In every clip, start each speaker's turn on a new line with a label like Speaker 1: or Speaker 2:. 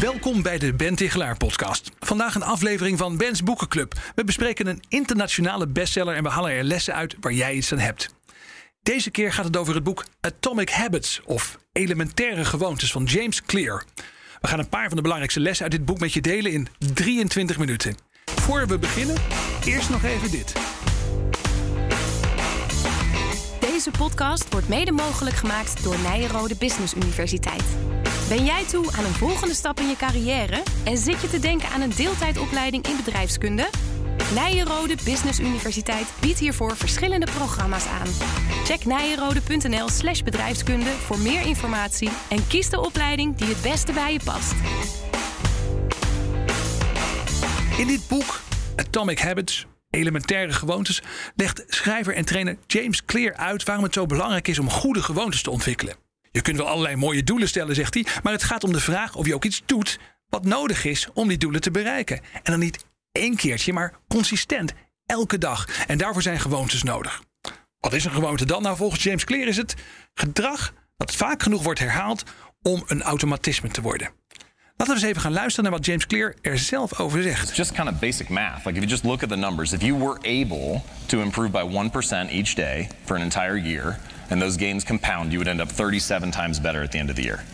Speaker 1: Welkom bij de Ben Tichelaar podcast. Vandaag een aflevering van Ben's Boekenclub. We bespreken een internationale bestseller en we halen er lessen uit waar jij iets aan hebt. Deze keer gaat het over het boek Atomic Habits of Elementaire Gewoontes van James Clear. We gaan een paar van de belangrijkste lessen uit dit boek met je delen in 23 minuten. Voor we beginnen, eerst nog even dit.
Speaker 2: Deze podcast wordt mede mogelijk gemaakt door Nijrode Business Universiteit. Ben jij toe aan een volgende stap in je carrière en zit je te denken aan een deeltijdopleiding in bedrijfskunde? Nijenrode Business Universiteit biedt hiervoor verschillende programma's aan. Check nijenrode.nl slash bedrijfskunde voor meer informatie en kies de opleiding die het beste bij je past.
Speaker 1: In dit boek, Atomic Habits, Elementaire Gewoontes, legt schrijver en trainer James Clear uit waarom het zo belangrijk is om goede gewoontes te ontwikkelen. Je kunt wel allerlei mooie doelen stellen, zegt hij, maar het gaat om de vraag of je ook iets doet wat nodig is om die doelen te bereiken. En dan niet één keertje, maar consistent, elke dag. En daarvoor zijn gewoontes nodig. Wat is een gewoonte dan? Nou, volgens James Clear is het gedrag dat vaak genoeg wordt herhaald om een automatisme te worden. Laten we eens even gaan luisteren naar wat James Clear er zelf over zegt.
Speaker 3: just kind of basic math. Like if you just look at the numbers, if you were able to improve by 1% each day for an entire year, and those gains compound, you would end up 37 times better at the end of the year.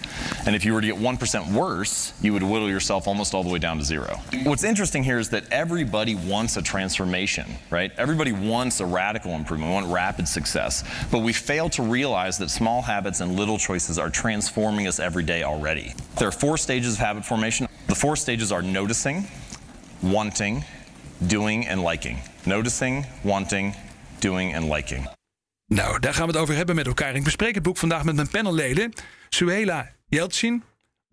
Speaker 3: And if you were to get 1% worse, you would whittle yourself almost all the way down to zero. What's interesting here is that everybody wants a transformation, right? Everybody wants a radical improvement, we want rapid success. But we fail to realize that small habits and little choices are transforming us every day already. There are four stages of habit formation. The four stages are noticing, wanting, doing, and liking. Noticing, wanting, doing, and liking.
Speaker 1: Nou, daar gaan we het over hebben met elkaar. Ik bespreek het boek vandaag met mijn panelleden. Suela Jeltsin,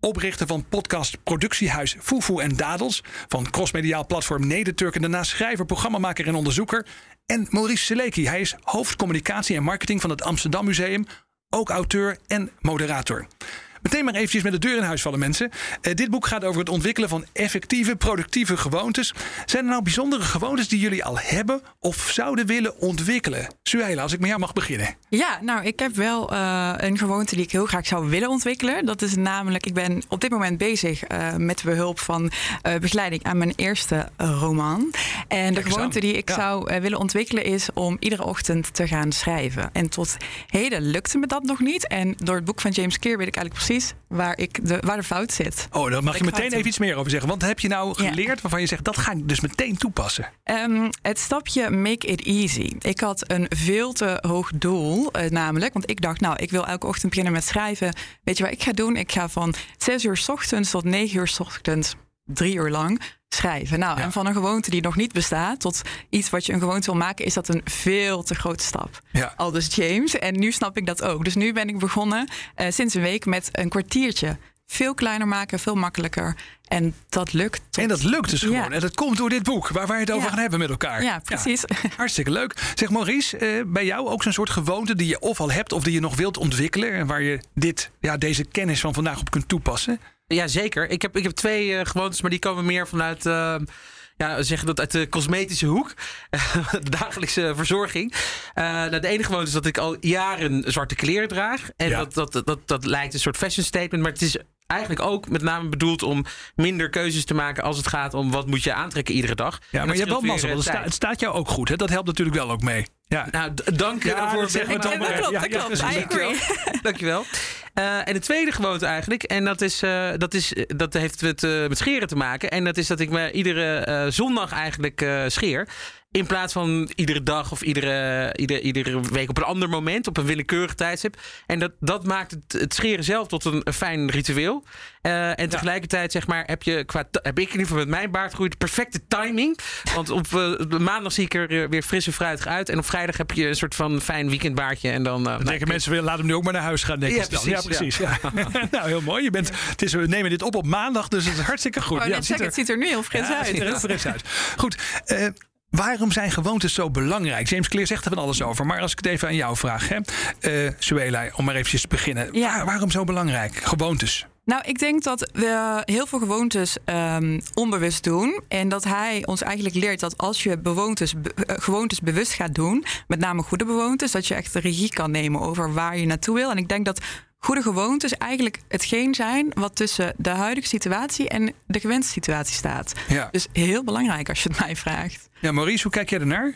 Speaker 1: oprichter van podcast productiehuis Foefoe en Dadels... van crossmediaal platform Nederturk... en daarnaast schrijver, programmamaker en onderzoeker. En Maurice Seleki, hij is hoofdcommunicatie en marketing... van het Amsterdam Museum, ook auteur en moderator. Meteen maar eventjes met de deur in huis vallen, mensen. Eh, dit boek gaat over het ontwikkelen van effectieve, productieve gewoontes. Zijn er nou bijzondere gewoontes die jullie al hebben of zouden willen ontwikkelen? Suela, als ik met jou mag beginnen.
Speaker 4: Ja, nou, ik heb wel eh, een gewoonte die ik heel graag zou willen ontwikkelen. Dat is namelijk, ik ben op dit moment bezig uh, met behulp van begeleiding aan mijn eerste roman. En de gewoonte die ik ja. zou willen ontwikkelen is om iedere ochtend te gaan schrijven. En tot heden lukte me dat nog niet. En door het boek van James Clear weet ik eigenlijk precies waar, ik de, waar de fout zit.
Speaker 1: Oh, daar mag je meteen even iets meer over zeggen. Want heb je nou geleerd ja. waarvan je zegt dat ga ik dus meteen toepassen?
Speaker 4: Um, het stapje make it easy. Ik had een veel te hoog doel, uh, namelijk. Want ik dacht, nou, ik wil elke ochtend beginnen met schrijven. Weet je wat ik ga doen? Ik ga van 6 uur s ochtends tot 9 uur s ochtends, drie uur lang, schrijven. Nou, ja. en van een gewoonte die nog niet bestaat tot iets wat je een gewoonte wil maken, is dat een veel te grote stap.
Speaker 1: Ja.
Speaker 4: Al dus James. En nu snap ik dat ook. Dus nu ben ik begonnen uh, sinds een week met een kwartiertje. Veel kleiner maken, veel makkelijker. En dat lukt.
Speaker 1: Tot... En dat lukt dus gewoon.
Speaker 4: Ja.
Speaker 1: En dat komt door dit boek waar wij het over
Speaker 4: Ja.
Speaker 1: gaan hebben met elkaar.
Speaker 4: Ja, precies.
Speaker 1: Hartstikke leuk. Zeg Maurice, eh, bij jou ook zo'n soort gewoonte die je of al hebt of die je nog wilt ontwikkelen. En waar je dit, ja, deze kennis van vandaag op kunt toepassen.
Speaker 5: Ja, zeker. Ik heb, ik heb twee eh, gewoontes, maar die komen meer vanuit. eh, ja, zeggen dat uit de cosmetische hoek. de dagelijkse verzorging. Eh, nou, de ene gewoonte is dat ik al jaren zwarte kleren draag. En
Speaker 1: Ja.
Speaker 5: dat, dat, dat, dat lijkt een soort fashion statement. Maar het is eigenlijk ook met name bedoeld om minder keuzes te maken als het gaat om wat moet je aantrekken iedere dag.
Speaker 1: Ja, maar je hebt wel mazzel. Het,
Speaker 5: eh,
Speaker 1: sta- het staat jou ook goed. Hè? Dat helpt natuurlijk wel ook mee. Ja.
Speaker 5: nou, dank je daarvoor.
Speaker 1: dat
Speaker 4: klopt,
Speaker 1: Ja,
Speaker 4: dat klopt. I agree.
Speaker 5: Dankjewel. Eh, en de tweede gewoonte eigenlijk, en dat, is, eh, dat, is, dat heeft met, eh, met scheren te maken. En dat is dat ik me iedere eh, zondag eigenlijk eh, scheer. In plaats van iedere dag of iedere, iedere, iedere week op een ander moment, op een willekeurig tijdstip. En dat, dat maakt het, het scheren zelf tot een, een fijn ritueel. Eh, en tegelijkertijd zeg maar, heb, je qua, heb ik in ieder geval met mijn baardgroei de perfecte timing. Want op eh, maandag zie ik er eh, weer fris en fruitig uit. En op vrijdag heb je een soort van fijn weekendbaardje. En dan, eh,
Speaker 1: Dan
Speaker 5: nou,
Speaker 1: denken mensen weer, laat hem nu ook maar naar huis gaan. Denk
Speaker 5: Ja, precies,
Speaker 1: Ja, precies. Ja. nou, heel mooi. Je bent, het is, we nemen dit op op maandag, dus het is hartstikke goed.
Speaker 4: Wou
Speaker 1: Ja,
Speaker 4: net zeggen, het ziet er nu heel fris
Speaker 1: ja, het
Speaker 4: uit.
Speaker 1: ziet er heel fris uit. Goed, eh, Waarom zijn gewoontes zo belangrijk? James Clear zegt er van alles over. Maar als ik het even aan jou vraag, hè? Uh, Suela, om maar eventjes te beginnen. Ja. waarom zo belangrijk? Gewoontes.
Speaker 4: Nou, ik denk dat we heel veel gewoontes um, onbewust doen. En dat hij ons eigenlijk leert dat als je bewoontes, uh, gewoontes bewust gaat doen, met name goede gewoontes, dat je echt de regie kan nemen over waar je naartoe wil. En ik denk dat goede gewoontes eigenlijk hetgeen zijn wat tussen de huidige situatie en de gewenste situatie staat. Ja. Dus heel belangrijk als je het mij vraagt.
Speaker 1: Ja, Maurice, hoe kijk jij ernaar?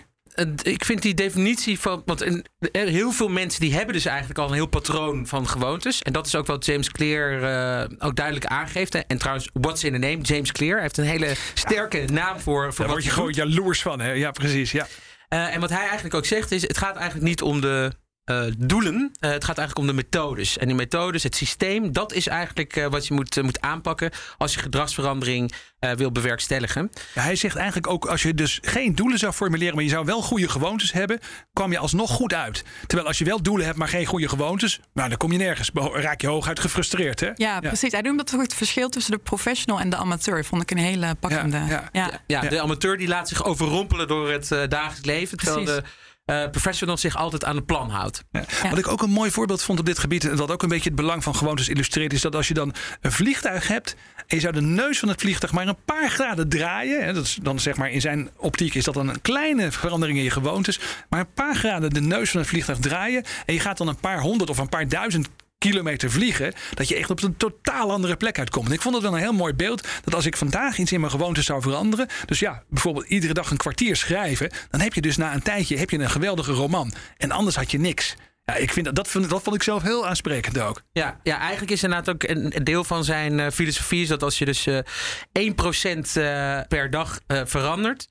Speaker 5: ik vind die definitie van. Want heel veel mensen die hebben dus eigenlijk al een heel patroon van gewoontes. En dat is ook wat James Clear uh, ook duidelijk aangeeft. En trouwens, what's in the name? James Clear. Heeft een hele sterke naam voor. voor
Speaker 1: Daar word je gewoon jaloers van, hè? Ja, precies. Ja.
Speaker 5: Uh, en wat hij eigenlijk ook zegt is: het gaat eigenlijk niet om de uh, doelen. Uh, het gaat eigenlijk om de methodes. En die methodes, het systeem, dat is eigenlijk uh, wat je moet, moet aanpakken als je gedragsverandering wil bewerkstelligen.
Speaker 1: Ja, hij zegt eigenlijk ook, als je dus geen doelen zou formuleren, maar je zou wel goede gewoontes hebben, kwam je alsnog goed uit. Terwijl als je wel doelen hebt, maar geen goede gewoontes, nou, dan kom je nergens. Raak je hooguit gefrustreerd. Hè?
Speaker 4: Ja, precies. Hij noemt dat het verschil tussen de professional en de amateur. Vond ik een hele pakkende.
Speaker 5: Ja, ja. ja. de amateur die laat zich overrompelen door het dagelijks leven. Terwijl de uh, professional zich altijd aan het plan houdt. Ja.
Speaker 1: Wat ik ook een mooi voorbeeld vond op dit gebied, en dat ook een beetje het belang van gewoontes illustreert, is dat als je dan een vliegtuig hebt en je zou de neus van het vliegtuig maar een paar graden draaien, hè, dat is dan zeg maar in zijn optiek is dat dan een kleine verandering in je gewoontes, maar een paar graden de neus van het vliegtuig draaien en je gaat dan een paar honderd of een paar duizend kilometer vliegen, dat je echt op een totaal andere plek uitkomt. En ik vond het wel een heel mooi beeld dat als ik vandaag iets in mijn gewoontes zou veranderen, dus ja, bijvoorbeeld iedere dag een kwartier schrijven, dan heb je dus na een tijdje heb je een geweldige roman. En anders had je niks. Ja, ik vind dat, dat, vond, dat vond ik zelf heel aansprekend ook.
Speaker 5: Ja, ja eigenlijk is inderdaad ook een, deel van zijn uh, filosofie is dat als je dus uh, eh, 1% uh, eh, per dag verandert,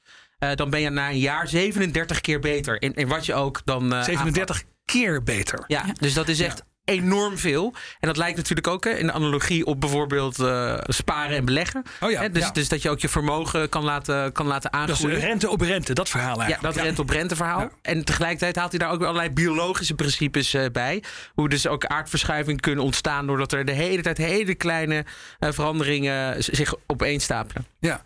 Speaker 5: dan ben je na een jaar 37 keer beter. In, in wat je ook dan.
Speaker 1: 37 keer beter.
Speaker 5: Ja, dus dat is echt enorm veel. En dat lijkt natuurlijk ook hè, in de analogie op bijvoorbeeld uh, sparen en beleggen. Oh ja, hè, dus, ja. dus dat je ook je vermogen kan laten, kan laten aangroeien.
Speaker 1: Dat is rente op rente, dat verhaal eigenlijk.
Speaker 5: Ja, dat rente op rente verhaal. En tegelijkertijd haalt hij daar ook allerlei biologische principes uh, bij. Hoe dus ook aardverschuivingen kunnen ontstaan... doordat er de hele tijd hele kleine uh, veranderingen zich opeenstapelen.
Speaker 1: Ja,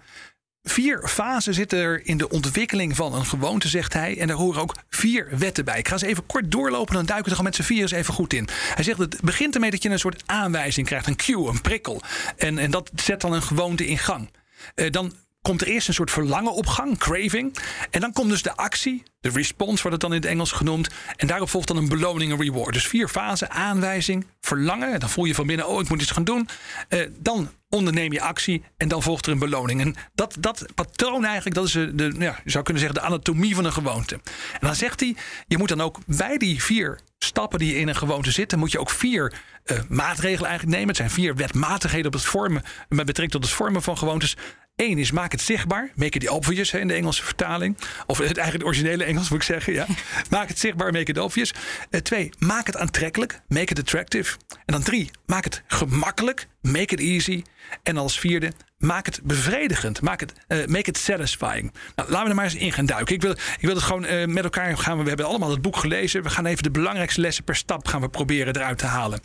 Speaker 1: Vier fasen zitten er in de ontwikkeling van een gewoonte, zegt hij. En daar horen ook vier wetten bij. Ik ga ze even kort doorlopen, dan duiken we er gewoon met z'n vier eens even goed in. Hij zegt het begint ermee dat je een soort aanwijzing krijgt, een cue, een prikkel. En, en dat zet dan een gewoonte in gang. Uh, dan komt er eerst een soort verlangen op gang, craving. En dan komt dus de actie, de response wordt het dan in het Engels genoemd. En daarop volgt dan een beloning, een reward. Dus vier fasen, aanwijzing, verlangen. Dan voel je van binnen, oh ik moet iets gaan doen. Uh, dan onderneem je actie en dan volgt er een beloning. En dat, dat patroon eigenlijk, dat is de, ja, je zou kunnen zeggen, de anatomie van een gewoonte. En dan zegt hij, je moet dan ook bij die vier stappen die in een gewoonte zitten, moet je ook vier uh, maatregelen eigenlijk nemen. Het zijn vier wetmatigheden op het vormen, met betrekking tot het vormen van gewoontes. Eén is maak het zichtbaar. Make it obvious in de Engelse vertaling. Of het eigenlijk originele Engels moet ik zeggen. Ja. Maak het zichtbaar, make it obvious. Uh, twee, maak het aantrekkelijk. Make it attractive. En dan drie, maak het gemakkelijk. Make it easy. En als vierde, maak het bevredigend. Maak het, uh, make it satisfying. Nou, laten we er maar eens in gaan duiken. Ik wil, ik wil het gewoon uh, met elkaar gaan. We, hebben allemaal het boek gelezen. We gaan even de belangrijkste lessen per stap gaan we proberen eruit te halen.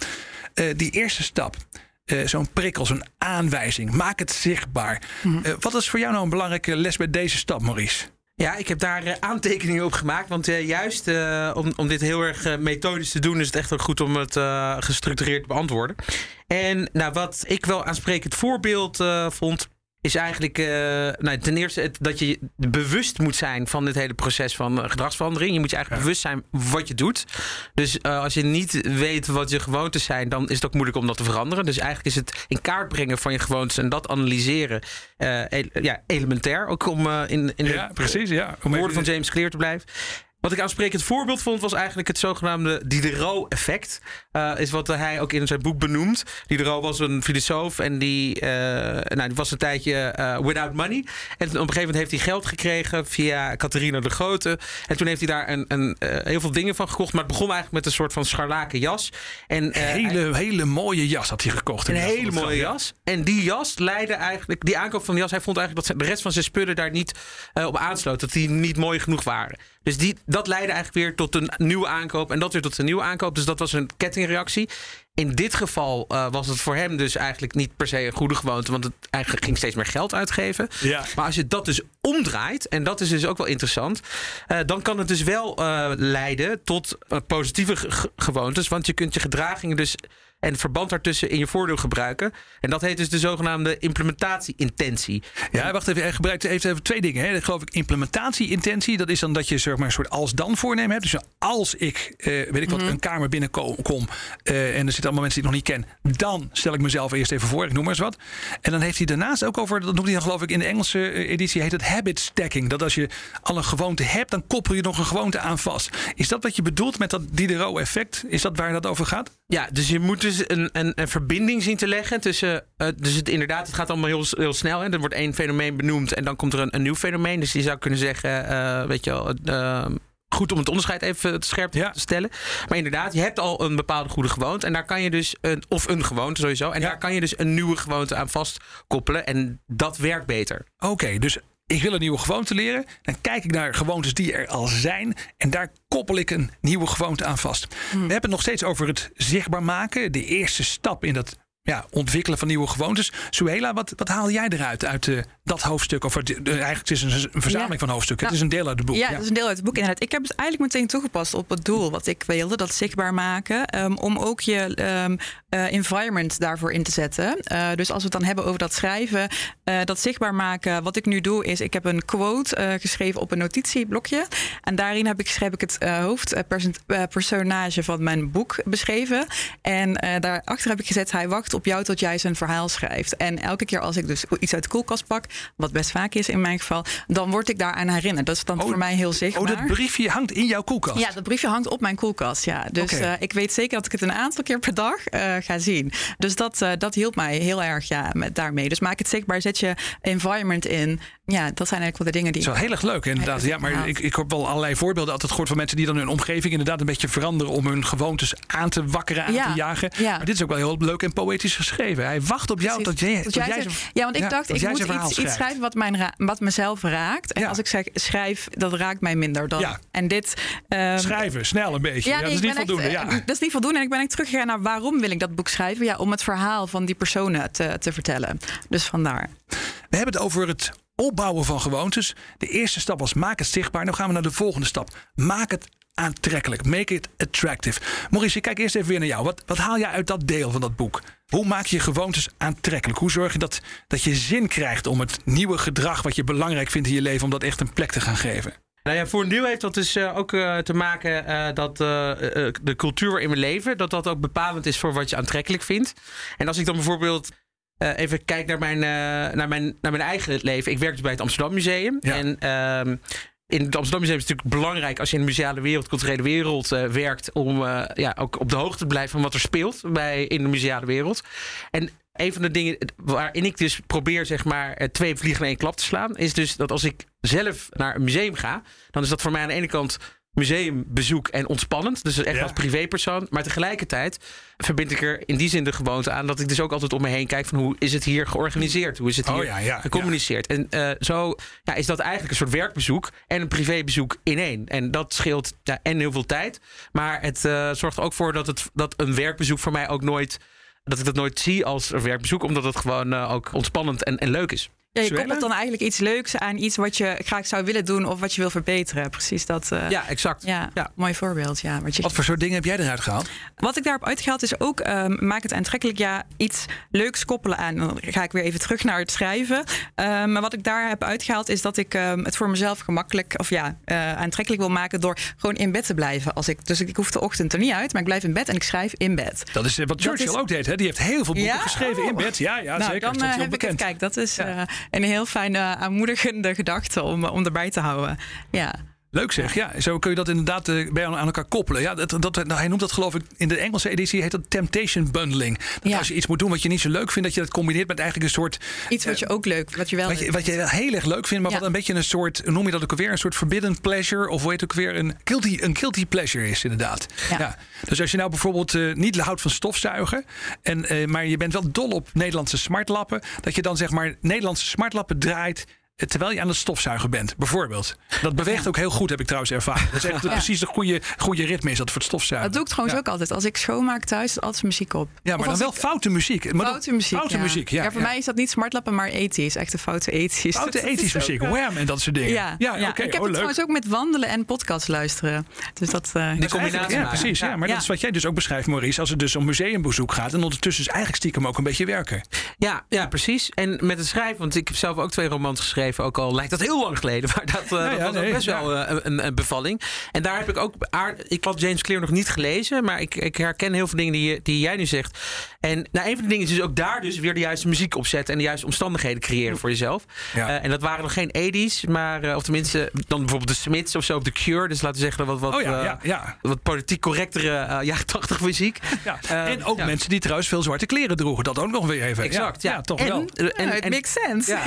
Speaker 1: Die eerste stap. Uh, zo'n prikkel, zo'n aanwijzing. Maak het zichtbaar. Mm -hmm. uh, wat is voor jou nou een belangrijke les bij deze stap, Maurice?
Speaker 5: Ja, ik heb daar uh, aantekeningen op gemaakt. Want juist om, om dit heel erg methodisch te doen, is het echt ook goed om het gestructureerd te beantwoorden. En nou, wat ik wel aansprekend voorbeeld vond, is eigenlijk uh, nou, ten eerste het, dat je bewust moet zijn van dit hele proces van uh, gedragsverandering. Je moet je eigenlijk bewust zijn wat je doet. Dus uh, als je niet weet wat je gewoontes zijn, dan is het ook moeilijk om dat te veranderen. Dus eigenlijk is het in kaart brengen van je gewoontes en dat analyseren ja, elementair. Ook om in, in
Speaker 1: ja, de precies, ja.
Speaker 5: om woorden van James Clear te blijven. Wat ik aansprekend voorbeeld vond, was eigenlijk het zogenaamde Diderot-effect. Uh, is wat hij ook in zijn boek benoemt. Diderot was een filosoof en die, uh, nou, die was een tijdje uh, without money. En op een gegeven moment heeft hij geld gekregen via Catharina de Grote. En toen heeft hij daar een, een, heel veel dingen van gekocht. Maar het begon eigenlijk met een soort van scharlaken jas. En,
Speaker 1: hele, hij, hele mooie jas had hij gekocht.
Speaker 5: Een hele mooie jas. En die jas leidde eigenlijk, die aankoop van die jas, hij vond eigenlijk dat de rest van zijn spullen daar niet op aansloot. Dat die niet mooi genoeg waren. Dus die, dat leidde eigenlijk weer tot een nieuwe aankoop. En dat weer tot een nieuwe aankoop. Dus dat was een kettingreactie. In dit geval uh, was het voor hem dus eigenlijk niet per se een goede gewoonte. Want het eigenlijk ging steeds meer geld uitgeven.
Speaker 1: Ja.
Speaker 5: Maar als je dat dus omdraait, en dat is dus ook wel interessant. Uh, dan kan het dus wel uh, leiden tot positieve gewoontes. Want je kunt je gedragingen dus en het verband daartussen in je voordeel gebruiken. En dat heet dus de zogenaamde implementatie-intentie.
Speaker 1: Ja, wacht even. Hij gebruikt even, even twee dingen. Hè. geloof ik, implementatie-intentie. Dat is dan dat je zeg maar, een soort als-dan voornemen hebt. Dus als ik, eh, weet ik wat, mm -hmm. een kamer binnenkom uh, en er zitten allemaal mensen die ik nog niet ken, dan stel ik mezelf eerst even voor. Ik noem maar eens wat. En dan heeft hij daarnaast ook over, dat noemt hij dan geloof ik in de Engelse editie, heet het habit stacking. Dat als je al een gewoonte hebt, dan koppel je nog een gewoonte aan vast. Is dat wat je bedoelt met dat Diderot-effect? Is dat waar dat over gaat?
Speaker 5: Ja, dus je moet dus een, een, een verbinding zien te leggen tussen. Uh, dus het, inderdaad, het gaat allemaal heel, heel snel. Hè. Er wordt één fenomeen benoemd en dan komt er een, een nieuw fenomeen. Dus je zou kunnen zeggen, uh, weet je wel. Uh, goed om het onderscheid even scherp ja. te stellen. Maar inderdaad, je hebt al een bepaalde goede gewoonte. En daar kan je dus een, of een gewoonte sowieso. En ja. daar kan je dus een nieuwe gewoonte aan vastkoppelen. En dat werkt beter.
Speaker 1: Oké, okay, dus ik wil een nieuwe gewoonte leren. Dan kijk ik naar gewoontes die er al zijn. En daar koppel ik een nieuwe gewoonte aan vast. Hmm. We hebben het nog steeds over het zichtbaar maken. De eerste stap in dat ja, ontwikkelen van nieuwe gewoontes. Suela, wat, wat haal jij eruit uit uh, dat hoofdstuk? Of het, eigenlijk is het een verzameling ja. van hoofdstukken.
Speaker 4: Nou,
Speaker 1: het is een deel uit het boek.
Speaker 4: Ja, ja, het is een deel uit het boek inderdaad. Ik heb het eigenlijk meteen toegepast op het doel wat ik wilde. Dat zichtbaar maken. Um, om ook je um, uh, environment daarvoor in te zetten. Uh, dus als we het dan hebben over dat schrijven. dat zichtbaar maken. Wat ik nu doe is, ik heb een quote geschreven op een notitieblokje. En daarin heb ik, schrijf ik het hoofdpersonage van mijn boek beschreven. En daarachter heb ik gezet, hij wacht op jou tot jij zijn verhaal schrijft. En elke keer als ik dus iets uit de koelkast pak, wat best vaak is in mijn geval, dan word ik daaraan herinnerd. Dat is dan
Speaker 1: oh,
Speaker 4: voor mij heel zichtbaar.
Speaker 1: Oh, dat briefje hangt in jouw koelkast?
Speaker 4: Ja, dat briefje hangt op mijn koelkast, ja. Dus okay. uh, ik weet zeker dat ik het een aantal keer per dag uh, ga zien. Dus dat, uh, dat hielp mij heel erg ja, met daarmee. Dus maak het zichtbaar, zet je environment in. Ja, dat zijn eigenlijk wel de dingen die...
Speaker 1: Zo heel erg leuk, inderdaad. Ja, maar ik, ik heb wel allerlei voorbeelden altijd gehoord van mensen die dan hun omgeving inderdaad een beetje veranderen om hun gewoontes aan te wakkeren, aan
Speaker 4: ja,
Speaker 1: te jagen.
Speaker 4: Ja.
Speaker 1: Maar dit is ook wel heel leuk en poëtisch geschreven. Hij wacht op jou tot jij, tot
Speaker 4: jij,
Speaker 1: jij
Speaker 4: zegt, Ja, want ik
Speaker 1: ja,
Speaker 4: dacht, ik moet iets, iets, schrijven wat, mijn wat mezelf raakt. En
Speaker 1: Ja.
Speaker 4: als ik zeg, schrijf, dat raakt mij minder dan.
Speaker 1: Ja.
Speaker 4: En dit... ehm,
Speaker 1: Schrijven, snel een beetje. Ja,
Speaker 4: nee,
Speaker 1: dat is niet voldoende.
Speaker 4: echt,
Speaker 1: ja.
Speaker 4: eh, Dat is niet voldoende. En ik ben echt teruggegaan naar waarom wil ik dat boek schrijven? Ja, om het verhaal van die personen te, te vertellen. Dus vandaar.
Speaker 1: We hebben het over het opbouwen van gewoontes. De eerste stap was maak het zichtbaar. Nu gaan we naar de volgende stap. Maak het aantrekkelijk. Make it attractive. Maurice, ik kijk eerst even weer naar jou. Wat, wat haal jij uit dat deel van dat boek? Hoe maak je gewoontes aantrekkelijk? Hoe zorg je dat, dat je zin krijgt om het nieuwe gedrag wat je belangrijk vindt in je leven, om dat echt een plek te gaan geven?
Speaker 5: Nou ja, voor een deel heeft dat dus uh, ook uh, te maken uh, dat de cultuur waarin we leven, dat dat ook bepalend is voor wat je aantrekkelijk vindt. En als ik dan bijvoorbeeld even kijk naar mijn, naar, mijn, naar mijn eigen leven. Ik werk dus bij het Amsterdam Museum.
Speaker 1: Ja.
Speaker 5: En ehm, in het Amsterdam Museum is het natuurlijk belangrijk als je in de museale wereld, culturele wereld uh, werkt, om uh, ja, ook op de hoogte te blijven van wat er speelt bij, in de museale wereld. En een van de dingen waarin ik dus probeer, zeg maar, twee vliegen in één klap te slaan, is dus dat als ik zelf naar een museum ga, dan is dat voor mij aan de ene kant museumbezoek en ontspannend. Dus echt
Speaker 1: Ja.
Speaker 5: als privépersoon. Maar tegelijkertijd verbind ik er in die zin de gewoonte aan dat ik dus ook altijd om me heen kijk van hoe is het hier georganiseerd? Hoe is het
Speaker 1: Oh
Speaker 5: hier
Speaker 1: ja, ja,
Speaker 5: gecommuniceerd? En eh, zo ja, is dat eigenlijk een soort werkbezoek en een privébezoek in één. En dat scheelt en heel veel tijd. Maar het eh, zorgt ook voor dat, het, dat een werkbezoek voor mij ook nooit dat ik dat nooit zie als een werkbezoek, omdat het gewoon eh, ook ontspannend en, en leuk is.
Speaker 4: Ja, je koppelt dan eigenlijk iets leuks aan iets wat je graag zou willen doen of wat je wil verbeteren. Precies dat. eh,
Speaker 5: Ja, exact.
Speaker 4: ja,
Speaker 5: Ja.
Speaker 4: mooi voorbeeld. Ja, wat, je,
Speaker 1: Wat voor soort dingen heb jij eruit gehaald?
Speaker 4: wat ik daarop uitgehaald is ook ehm, maak het aantrekkelijk. Ja, iets leuks koppelen aan. Dan ga ik weer even terug naar het schrijven. Ehm, maar wat ik daar heb uitgehaald is dat ik ehm, het voor mezelf gemakkelijk of ja, eh, aantrekkelijk wil maken door gewoon in bed te blijven. Als ik, dus ik hoef de ochtend er niet uit, maar ik blijf in bed en ik schrijf in bed.
Speaker 1: Dat is eh, wat
Speaker 4: Dat
Speaker 1: Churchill
Speaker 4: is-
Speaker 1: ook deed. Hè? Die heeft heel veel boeken
Speaker 4: Ja?
Speaker 1: geschreven in bed. Ja, ja
Speaker 4: nou,
Speaker 1: zeker.
Speaker 4: dan heb ik het. Kijk, dat is
Speaker 1: Ja.
Speaker 4: Een heel fijne, aanmoedigende gedachte om, om erbij te houden. Ja.
Speaker 1: Leuk zeg, ja. Zo kun je dat inderdaad eh, bij aan elkaar koppelen. Ja, dat, dat, nou, hij noemt dat geloof ik in de Engelse editie heet dat temptation bundling. Dat
Speaker 4: Ja.
Speaker 1: Als je iets moet doen wat je niet zo leuk vindt, dat je dat combineert met eigenlijk een soort
Speaker 4: Iets wat je ook leuk, wat je wel
Speaker 1: Wat je, wat je heel erg leuk vindt, maar
Speaker 4: Ja.
Speaker 1: wat een beetje een soort, noem je dat ook alweer? Een soort forbidden pleasure. Of het ook weer? Een guilty, een guilty pleasure is inderdaad.
Speaker 4: Ja.
Speaker 1: Dus als je nou bijvoorbeeld eh, niet houdt van stofzuigen, en, eh, maar je bent wel dol op Nederlandse smartlappen, dat je dan zeg maar Nederlandse smartlappen draait terwijl je aan het stofzuigen bent, bijvoorbeeld. Dat beweegt ook heel goed, heb ik trouwens ervaren. Dat is echt precies de goede, goede ritme is dat voor het stofzuigen.
Speaker 4: Dat doe ik trouwens
Speaker 1: Ja.
Speaker 4: ook altijd. Als ik schoonmaak thuis, is altijd muziek op.
Speaker 1: Ja, maar dan wel
Speaker 4: ik-
Speaker 1: foute muziek. Maar dan-
Speaker 4: Foute muziek.
Speaker 1: Foute
Speaker 4: ja.
Speaker 1: muziek, ja.
Speaker 4: voor
Speaker 1: ja.
Speaker 4: mij is dat niet smartlappen, maar ethisch. Echte foute ethisch.
Speaker 1: Foute
Speaker 4: Dat
Speaker 1: ethisch muziek,
Speaker 4: eh,
Speaker 1: wham en dat soort dingen.
Speaker 4: Ja, ja,
Speaker 1: oké,
Speaker 4: ik heb
Speaker 1: oh,
Speaker 4: het
Speaker 1: leuk.
Speaker 4: trouwens ook met wandelen en podcast luisteren. Dus dat, eh,
Speaker 1: eigenlijk-
Speaker 5: combinatie
Speaker 1: Ja,
Speaker 5: maken.
Speaker 1: precies. Ja, maar
Speaker 4: Ja.
Speaker 1: dat is wat jij dus ook beschrijft, Maurice. Als het dus om museumbezoek gaat. En ondertussen is eigenlijk stiekem ook een beetje werken.
Speaker 5: Ja, ja, precies. En met het schrijven, want ik heb zelf ook twee romans geschreven, ook al lijkt dat heel lang geleden, maar dat, eh, dat
Speaker 1: ja,
Speaker 5: was ook
Speaker 1: nee,
Speaker 5: best
Speaker 1: ja.
Speaker 5: wel eh, een, een bevalling. En daar heb ik ook, aard- ik had James Clear nog niet gelezen, maar ik, ik herken heel veel dingen die, die jij nu zegt. En nou, een van de dingen is dus ook daar dus weer de juiste muziek opzetten en de juiste omstandigheden creëren voor jezelf.
Speaker 1: Ja.
Speaker 5: Eh, en dat waren nog geen 80s, maar, eh, of tenminste, dan bijvoorbeeld de Smiths of zo, of The Cure. Dus laten we zeggen wat, wat,
Speaker 1: Oh ja,
Speaker 5: eh,
Speaker 1: ja, ja.
Speaker 5: wat politiek correctere jaren 80 muziek.
Speaker 1: ja. En ook
Speaker 5: ja.
Speaker 1: mensen die trouwens veel zwarte kleren droegen. Dat ook nog weer even.
Speaker 5: Exact, ja.
Speaker 1: toch
Speaker 5: en,
Speaker 1: wel.
Speaker 5: En,
Speaker 4: ja, het
Speaker 5: en-
Speaker 4: makes sense.
Speaker 5: Ja.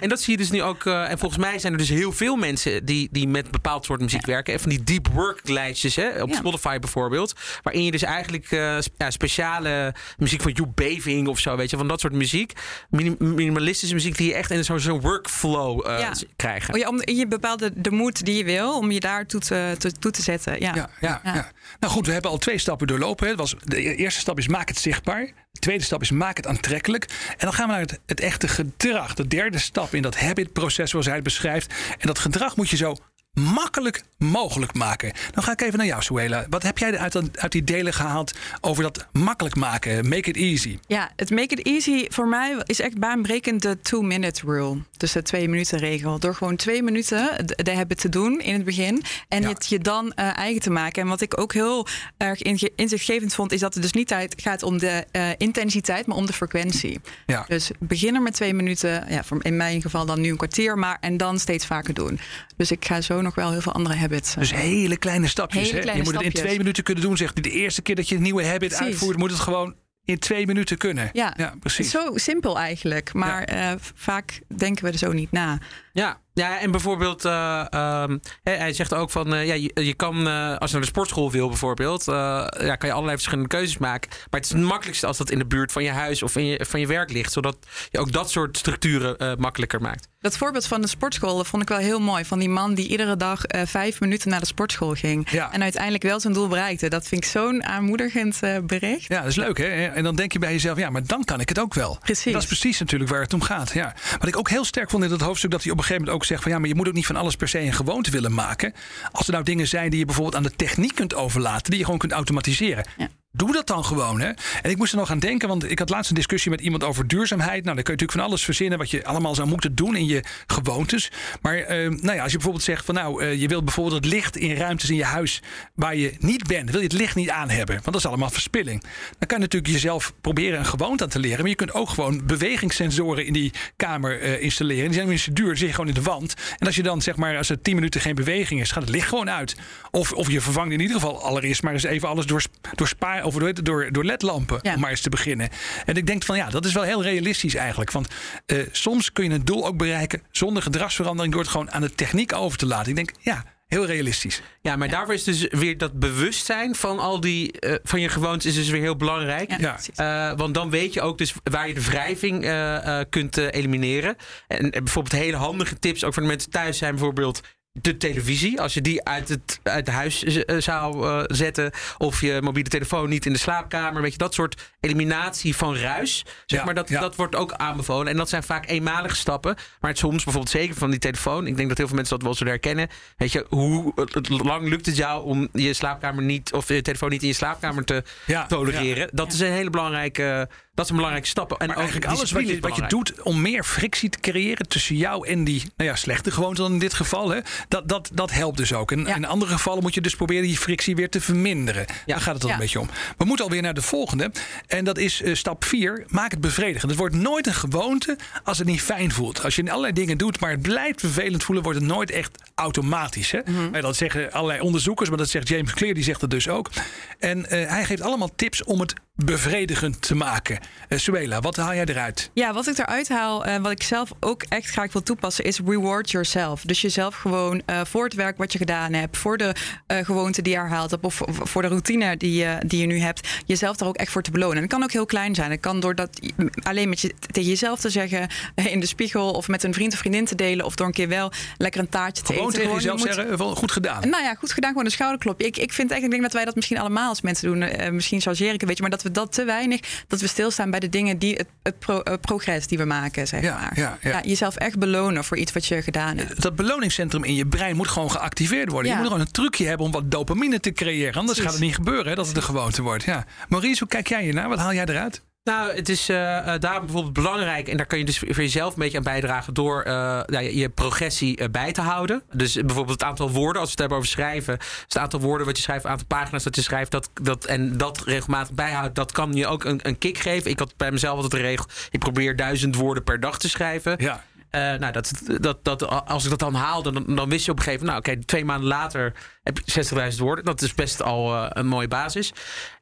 Speaker 5: En dat zie je dus nu ook. eh, en volgens mij zijn er dus heel veel mensen die, die met bepaald soort muziek werken. En van die deep work lijstjes, hè, op
Speaker 4: Ja.
Speaker 5: Spotify bijvoorbeeld. Waarin je dus eigenlijk eh, sp- ja, speciale muziek van You Baving of zo, weet je, van dat soort muziek. Minim- minimalistische muziek die je echt in zo'n zo'n workflow eh, krijgen.
Speaker 4: Oh ja, om je bepaalde de moed die je wil, om je daar toe te, te- toe te zetten. Ja.
Speaker 1: Ja, ja,
Speaker 4: Ja.
Speaker 1: ja. Nou goed, we hebben al twee stappen doorlopen. hè. Het was, de e- eerste stap is maak het zichtbaar. De tweede stap is maak het aantrekkelijk. En dan gaan we naar het, het echte gedrag. De derde stap in dat habit-proces zoals hij het beschrijft. En dat gedrag moet je zo makkelijk mogelijk maken. Dan ga ik even naar jou, Suela. Wat heb jij uit, uit die delen gehaald over dat makkelijk maken? Make it easy.
Speaker 4: Ja, het make it easy voor mij is echt baanbrekend de two-minute rule. Dus de twee minuten regel. Door gewoon twee minuten de habit te doen in het begin. En
Speaker 1: Ja.
Speaker 4: het je dan eh, eigen te maken. En wat ik ook heel erg inzichtgevend vond, is dat het dus niet gaat om de eh, intensiteit, maar om de frequentie.
Speaker 1: Ja.
Speaker 4: Dus begin er met twee minuten. Ja, in mijn geval dan nu een kwartier, maar en dan steeds vaker doen. Dus ik ga zo nog wel heel veel andere habits. eh,
Speaker 1: Dus hele kleine stapjes.
Speaker 4: Hele
Speaker 1: hè?
Speaker 4: kleine
Speaker 1: je moet het in twee minuten kunnen doen. Zegt de eerste keer dat je een nieuwe habit
Speaker 4: Precies.
Speaker 1: uitvoert, moet het gewoon in twee minuten kunnen.
Speaker 4: ja,
Speaker 1: precies.
Speaker 4: Zo simpel eigenlijk. Maar eh, vaak denken we er zo niet na.
Speaker 5: Ja, ja en bijvoorbeeld, eh, ehm, hij zegt ook van, eh, ja, je, je kan, eh, als je naar de sportschool wil bijvoorbeeld, ja, kan je allerlei verschillende keuzes maken. Maar het is het makkelijkste als dat in de buurt van je huis of in je, van je werk ligt, zodat je ook dat soort structuren makkelijker maakt.
Speaker 4: Dat voorbeeld van de sportschool dat vond ik wel heel mooi. Van die man die iedere dag vijf minuten naar de sportschool ging.
Speaker 1: Ja.
Speaker 4: En uiteindelijk wel zijn doel bereikte. Dat vind ik zo'n aanmoedigend bericht.
Speaker 1: Ja, dat is leuk hè. En dan denk je bij jezelf, ja, maar dan kan ik het ook wel.
Speaker 4: Precies.
Speaker 1: Dat is precies natuurlijk waar het om gaat. Ja. Wat ik ook heel sterk vond in dat hoofdstuk, dat hij op een gegeven moment ook zegt van ja, maar je moet ook niet van alles per se een gewoonte willen maken. Als er nou dingen zijn die je bijvoorbeeld aan de techniek kunt overlaten, die je gewoon kunt automatiseren.
Speaker 4: Ja.
Speaker 1: Doe dat dan gewoon. Hè? En ik moest er nog aan denken, want ik had laatst een discussie met iemand over duurzaamheid. Nou, dan kun je natuurlijk van alles verzinnen wat je allemaal zou moeten doen in je gewoontes. Maar eh, nou ja, als je bijvoorbeeld zegt van nou, eh, je wilt bijvoorbeeld het licht in ruimtes in je huis waar je niet bent, wil je het licht niet aan hebben, want dat is allemaal verspilling. Dan kan je natuurlijk jezelf proberen een gewoonte aan te leren. Maar je kunt ook gewoon bewegingssensoren in die kamer eh, installeren. Die zijn zo duur, zit je gewoon in de wand. En als je dan zeg maar, als er 10 minuten geen beweging is, gaat het licht gewoon uit. Of, of je vervangt in ieder geval allereerst maar eens even alles door, door spaar of door, door, door ledlampen.
Speaker 4: Ja.
Speaker 1: Om maar eens te beginnen. En ik denk van ja, dat is wel heel realistisch eigenlijk. Want eh, soms kun je een doel ook bereiken zonder gedragsverandering door het gewoon aan de techniek over te laten. Ik denk ja, heel realistisch.
Speaker 5: Ja, maar daarvoor is dus weer dat bewustzijn van al die eh, van je gewoontes is dus weer heel belangrijk.
Speaker 4: Ja,
Speaker 1: Ja.
Speaker 4: precies.
Speaker 5: Eh, want dan weet je ook dus waar je de wrijving eh, eh, kunt elimineren. En, en bijvoorbeeld hele handige tips, ook voor de mensen thuis zijn bijvoorbeeld de televisie. Als je die uit het uit huis eh, zou eh, zetten. Of je mobiele telefoon niet in de slaapkamer. Weet je, dat soort eliminatie van ruis. Zeg
Speaker 1: Ja,
Speaker 5: maar, dat,
Speaker 1: ja.
Speaker 5: dat wordt ook aanbevolen. En dat zijn vaak eenmalige stappen. Maar het soms bijvoorbeeld zeker van die telefoon. Ik denk dat heel veel mensen dat wel zullen herkennen. Weet je, hoe lang lukt het jou om je slaapkamer niet... of je telefoon niet in je slaapkamer te
Speaker 1: Ja,
Speaker 5: tolereren. Dat is een hele belangrijke... Dat is een belangrijke stap. En
Speaker 1: Maar eigenlijk alles wat je, wat doet om meer frictie te creëren tussen jou en die nou ja, slechte gewoonte dan in dit geval. Hè, dat, dat, dat helpt dus ook. En
Speaker 4: Ja.
Speaker 1: in andere gevallen moet je dus proberen die frictie weer te verminderen. Daar gaat het dan
Speaker 4: Ja.
Speaker 1: een beetje om. We moeten alweer naar de volgende. En dat is eh, stap 4. Maak het bevredigend. Het wordt nooit een gewoonte als het niet fijn voelt. Als je allerlei dingen doet, maar het blijft vervelend voelen, wordt het nooit echt automatisch. Hè? Maar Dat zeggen allerlei onderzoekers, maar dat zegt James Clear, die zegt het dus ook. En eh, hij geeft allemaal tips om het bevredigend te maken. Uh, Suela, wat haal jij eruit?
Speaker 4: Ja, wat ik eruit haal en wat ik zelf ook echt graag wil toepassen is reward yourself. Dus jezelf gewoon uh, voor het werk wat je gedaan hebt, voor de uh, gewoonte die je herhaald hebt of voor de routine die je, die je nu hebt, jezelf daar ook echt voor te belonen. En het kan ook heel klein zijn. Het kan door dat alleen met je, tegen jezelf te zeggen in de spiegel of met een vriend of vriendin te delen of door een keer wel lekker een taartje te
Speaker 1: gewoon
Speaker 4: eten.
Speaker 1: Tegen gewoon tegen jezelf zeggen, goed gedaan.
Speaker 4: Nou ja, goed gedaan, gewoon een schouderklopje. Ik, ik vind eigenlijk denk dat wij dat misschien allemaal als mensen doen. Uh, misschien chargeer ik een beetje, maar dat we dat te weinig, dat we stilstaan bij de dingen die het, het pro, uh, progress die we maken, zeg
Speaker 1: ja,
Speaker 4: maar.
Speaker 1: Ja, ja.
Speaker 4: ja, jezelf echt belonen voor iets wat je gedaan hebt.
Speaker 1: Dat beloningscentrum in je brein moet gewoon geactiveerd worden. Je moet gewoon een trucje hebben om wat dopamine te creëren. Anders Precies. gaat het niet gebeuren hè, dat het een gewoonte wordt. Ja. Maurice, hoe kijk jij hiernaar? Wat haal jij eruit?
Speaker 5: Nou, het is uh, daarom bijvoorbeeld belangrijk, en daar kun je dus voor jezelf een beetje aan bijdragen door nou, je, progressie bij te houden. Dus bijvoorbeeld het aantal woorden, als we het hebben over schrijven, dus het aantal woorden wat je schrijft, het aantal pagina's dat je schrijft, dat, dat, en dat regelmatig bijhoudt, dat kan je ook een, een kick geven. Ik had bij mezelf altijd de regel, ik probeer duizend woorden per dag te schrijven.
Speaker 1: Ja.
Speaker 5: Uh, nou, dat, dat, dat, als ik dat dan haalde, dan, dan wist je op een gegeven moment... nou oké, twee maanden later heb je 60.000 woorden. Dat is best al uh, een mooie basis.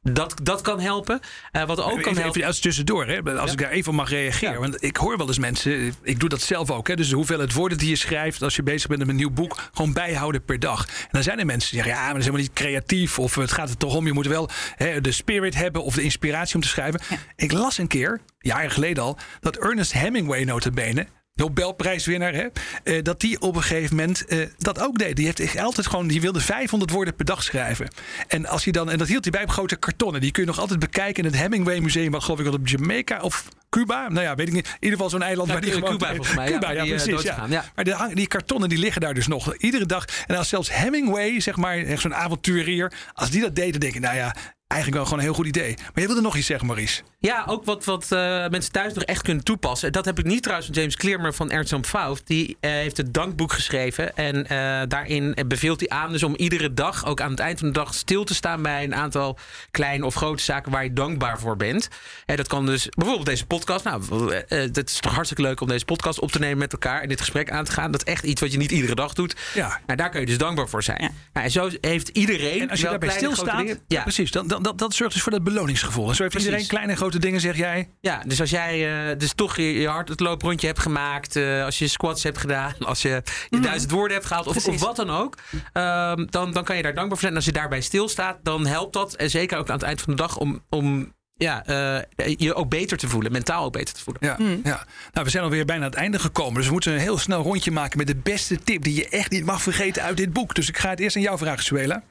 Speaker 5: Dat, dat kan helpen. Uh, wat ook
Speaker 1: even,
Speaker 5: kan helpen...
Speaker 1: Even als tussendoor, hè, als ja. ik daar even op mag reageren. Ja. Want ik hoor wel eens mensen, ik doe dat zelf ook. Hè, dus de hoeveelheid woorden die je schrijft als je bezig bent met een nieuw boek... gewoon bijhouden per dag. En dan zijn er mensen die zeggen, ja, maar dat is helemaal niet creatief... of het gaat er toch om, je moet wel hè, de spirit hebben... of de inspiratie om te schrijven. Ja. Ik las een keer, jaren geleden al... dat Ernest Hemingway notabene Nobelprijswinnaar, hè, uh, dat die op een gegeven moment uh, dat ook deed. Die heeft altijd gewoon, die wilde 500 woorden per dag schrijven. En als hij dan, en dat hield hij bij op grote kartonnen. Die kun je nog altijd bekijken in het Hemingway Museum, wat geloof ik wel op Jamaica of Cuba. Nou ja, weet ik niet. In ieder geval zo'n eiland
Speaker 5: ja,
Speaker 1: waar die gewoon.
Speaker 5: Cuba volgens mij.
Speaker 1: Cuba, ja,
Speaker 5: die,
Speaker 1: precies.
Speaker 5: Ja. Gaan, ja.
Speaker 1: Maar de, die kartonnen die liggen daar dus nog iedere dag. En als zelfs Hemingway, zeg maar, zo'n avonturier, als die dat deed, dan denk ik, nou ja, eigenlijk wel gewoon een heel goed idee. Maar je wilde nog iets zeggen, Maurice.
Speaker 5: Ja, ook wat, wat uh, mensen thuis nog echt kunnen toepassen. Dat heb ik niet trouwens van James Clear, maar van Ernst Pfauf. Die uh, heeft het dankboek geschreven. En uh, daarin beveelt hij aan dus om iedere dag, ook aan het eind van de dag, stil te staan bij een aantal kleine of grote zaken waar je dankbaar voor bent. En dat kan dus bijvoorbeeld deze podcast. Nou, het is toch hartstikke leuk om deze podcast op te nemen met elkaar en dit gesprek aan te gaan. Dat is echt iets wat je niet iedere dag doet.
Speaker 1: Ja.
Speaker 5: Nou, daar kun je dus dankbaar voor zijn. Ja. Nou, en zo heeft iedereen.
Speaker 1: En als je daarbij stilstaat, ja. ja. precies, dan, dan, dat, dat zorgt dus voor dat beloningsgevoel. En zo heeft Precies. iedereen kleine en grote dingen, zeg jij.
Speaker 5: Ja, dus als jij uh, dus toch je, je hart het looprondje hebt gemaakt, uh, als je squats hebt gedaan, als je je mm. duizend woorden hebt gehaald of, of, wat dan ook, um, dan, dan kan je daar dankbaar voor zijn. En als je daarbij stilstaat, dan helpt dat. En zeker ook aan het eind van de dag om, om ja, uh, je ook beter te voelen, mentaal ook beter te voelen.
Speaker 1: Ja, mm. ja. Nou, we zijn alweer bijna aan het einde gekomen. Dus we moeten een heel snel rondje maken met de beste tip die je echt niet mag vergeten uit dit boek. Dus ik ga het eerst aan jou vragen, Suela.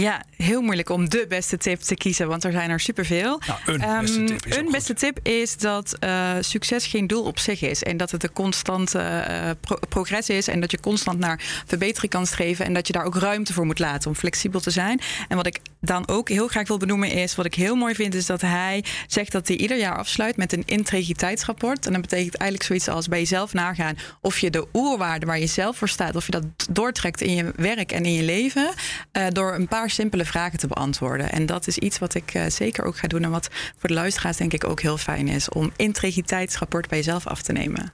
Speaker 4: Ja, heel moeilijk om de beste tip te kiezen, want er zijn er superveel.
Speaker 1: Nou, een beste tip is,
Speaker 4: um, een beste tip is dat uh, succes geen doel op zich is. En dat het een constante uh, pro progress is. En dat je constant naar verbetering kan streven. En dat je daar ook ruimte voor moet laten om flexibel te zijn. En wat ik dan ook heel graag wil benoemen is, wat ik heel mooi vind, is dat hij zegt dat hij ieder jaar afsluit met een integriteitsrapport. En dat betekent eigenlijk zoiets als bij jezelf nagaan of je de oerwaarden waar je zelf voor staat, of je dat doortrekt in je werk en in je leven. Uh, door een paar simpele vragen te beantwoorden. En dat is iets wat ik uh, zeker ook ga doen. En wat voor de luisteraars denk ik ook heel fijn is. Om integriteitsrapport bij jezelf af te nemen.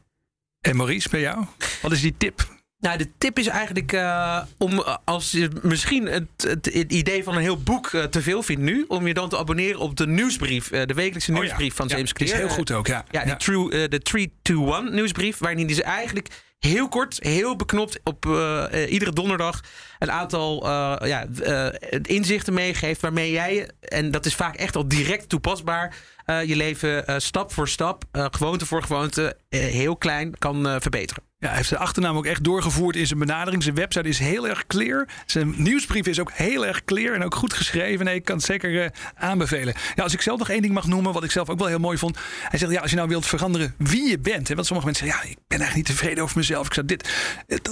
Speaker 1: En Maurice, bij jou? Wat is die tip?
Speaker 5: Nou, de tip is eigenlijk uh, om als je misschien het, het, het, idee van een heel boek uh, te veel vindt nu, om je dan te abonneren op de nieuwsbrief, uh, de wekelijkse nieuwsbrief
Speaker 1: oh,
Speaker 5: ja. van James
Speaker 1: ja,
Speaker 5: Clear.
Speaker 1: Die is heel goed ook, ja.
Speaker 5: Ja, ja. De, de 321 nieuwsbrief, waarin hij dus eigenlijk heel kort, heel beknopt op uh, uh, iedere donderdag een aantal uh, ja, inzichten meegeeft waarmee jij, en dat is vaak echt al direct toepasbaar, je leven stap voor stap, gewoonte voor gewoonte, heel klein kan verbeteren.
Speaker 1: Ja, hij heeft de achternaam ook echt doorgevoerd in zijn benadering. Zijn website is heel erg clear. Zijn nieuwsbrief is ook heel erg clear en ook goed geschreven. Nee, ik kan het zeker uh, aanbevelen. Ja, als ik zelf nog één ding mag noemen, wat ik zelf ook wel heel mooi vond. Hij zegt, ja, als je nou wilt veranderen wie je bent. Hè, want sommige mensen zeggen, ja, ik ben eigenlijk niet tevreden over mezelf. Ik zeg dit.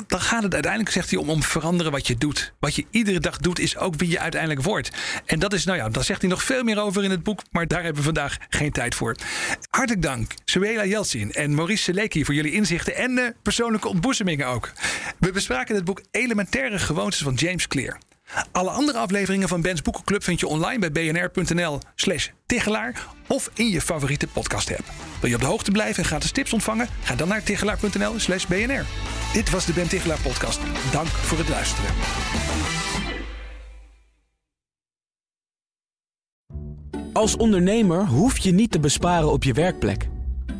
Speaker 1: Dan gaat het uiteindelijk, zegt hij, om, om veranderen wat je doet. Wat je iedere dag doet, is ook wie je uiteindelijk wordt. En dat is, nou ja, daar zegt hij nog veel meer over in het boek. Maar daar hebben we vandaag geen tijd voor. Hartelijk dank, Suela Jeltsin en Maurice Seleki voor jullie inzichten en uh, persoonlijke ontboezemingen ook. We bespraken het boek Elementaire Gewoontes van James Clear. Alle andere afleveringen van Ben's Boekenclub vind je online bij bnr.nl slash Tichelaar of in je favoriete podcast app. Wil je op de hoogte blijven en gratis tips ontvangen? Ga dan naar tichelaar.nl slash BNR. Dit was de Ben Tichelaar podcast. Dank voor het luisteren.
Speaker 6: Als ondernemer hoef je niet te besparen op je werkplek.